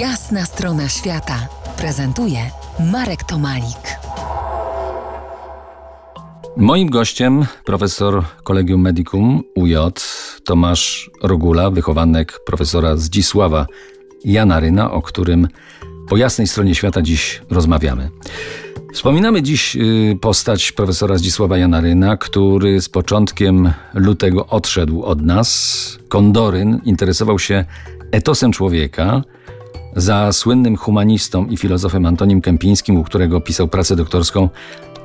Jasna strona świata prezentuje Marek Tomalik. Moim gościem profesor Kolegium Medicum UJ Tomasz Rogula, wychowanek profesora Zdzisława Janaryna, o którym po jasnej stronie świata dziś rozmawiamy. Wspominamy dziś y, postać profesora Zdzisława Janaryna, który z początkiem lutego odszedł od nas. Kondoryn interesował się etosem człowieka, za słynnym humanistą i filozofem Antonim Kępińskim, u którego pisał pracę doktorską,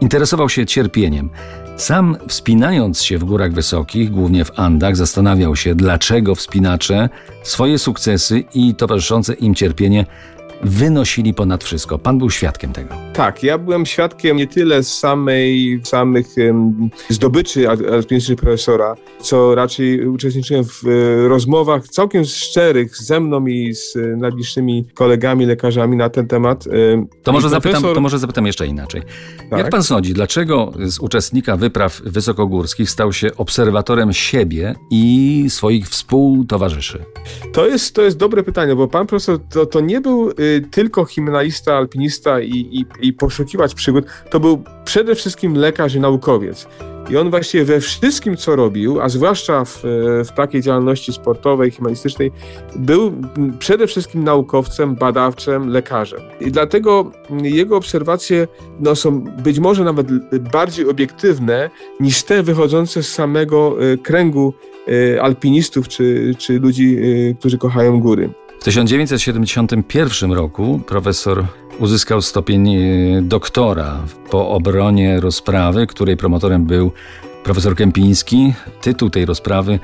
interesował się cierpieniem. Sam wspinając się w górach wysokich, głównie w Andach, zastanawiał się, dlaczego wspinacze swoje sukcesy i towarzyszące im cierpienie wynosili ponad wszystko. Pan był świadkiem tego. Tak, ja byłem świadkiem nie tyle samej, samych um, zdobyczy alpinistycznych profesora, co raczej uczestniczyłem w e, rozmowach całkiem szczerych ze mną i z najbliższymi kolegami, lekarzami na ten temat. to, może profesor... zapytam, to może zapytam jeszcze inaczej. Tak? Jak pan sądzi, dlaczego z uczestnika wypraw wysokogórskich stał się obserwatorem siebie i swoich współtowarzyszy? To jest, to jest dobre pytanie, bo pan profesor to, to nie był y, tylko himnalista, alpinista i, i, i poszukiwać przygód, to był przede wszystkim lekarz i naukowiec. I on właściwie we wszystkim, co robił, a zwłaszcza w, w takiej działalności sportowej, humanistycznej, był przede wszystkim naukowcem, badawczem, lekarzem. I dlatego jego obserwacje no, są być może nawet bardziej obiektywne niż te wychodzące z samego e, kręgu e, alpinistów czy, czy ludzi, e, którzy kochają góry. W 1971 roku profesor uzyskał stopień e, doktora po obronie rozprawy, której promotorem był profesor Kępiński. Tytuł tej rozprawy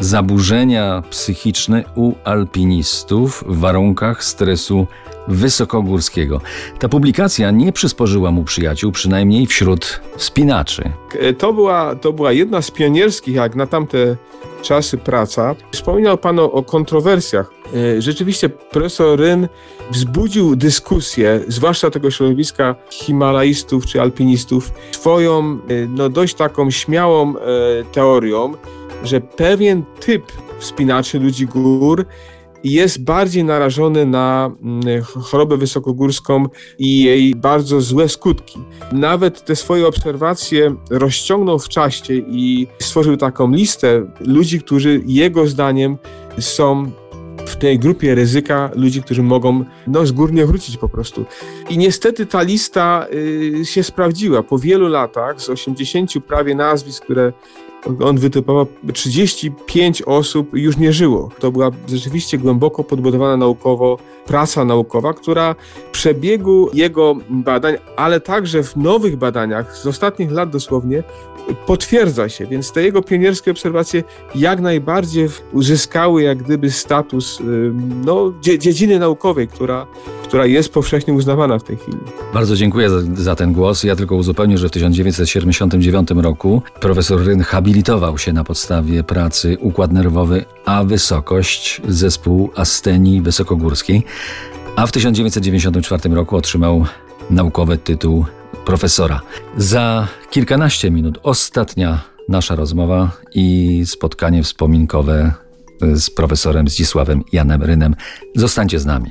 Zaburzenia psychiczne u alpinistów w warunkach stresu wysokogórskiego. Ta publikacja nie przysporzyła mu przyjaciół, przynajmniej wśród wspinaczy. E, to była, to była jedna z pionierskich, jak na tamte czasy praca. Wspominał Pan o, o kontrowersjach. E, rzeczywiście profesor Ryn wzbudził dyskusję, zwłaszcza tego środowiska himalaistów czy alpinistów, swoją e, no, dość taką śmiałą teorią, że pewien typ wspinaczy ludzi gór jest bardziej narażony na mm, chorobę wysokogórską i jej bardzo złe skutki. Nawet te swoje obserwacje rozciągnął w czasie i stworzył taką listę ludzi, którzy jego zdaniem są w tej grupie ryzyka ludzi, którzy mogą no, z gór nie wrócić po prostu. I niestety ta lista y, się sprawdziła. Po wielu latach, z 80 prawie nazwisk, które on wytypował 35 osób już nie żyło. To była rzeczywiście głęboko podbudowana naukowo praca naukowa, która w przebiegu jego badań, ale także w nowych badaniach z ostatnich lat dosłownie potwierdza się, więc te jego pionierskie obserwacje jak najbardziej uzyskały jak gdyby status no, dziedziny naukowej, która, która jest powszechnie uznawana w tej chwili. Bardzo dziękuję za, za ten głos. Ja tylko uzupełnię, że w 1979 roku profesor Ryn habilitował się na podstawie pracy Układ Nerwowy a Wysokość, zespół Astenii Wysokogórskiej, a w 1994 roku otrzymał naukowy tytuł profesora. Za kilkanaście minut ostatnia nasza rozmowa i spotkanie wspominkowe z profesorem Zdzisławem Janem Rynem. Zostańcie z nami.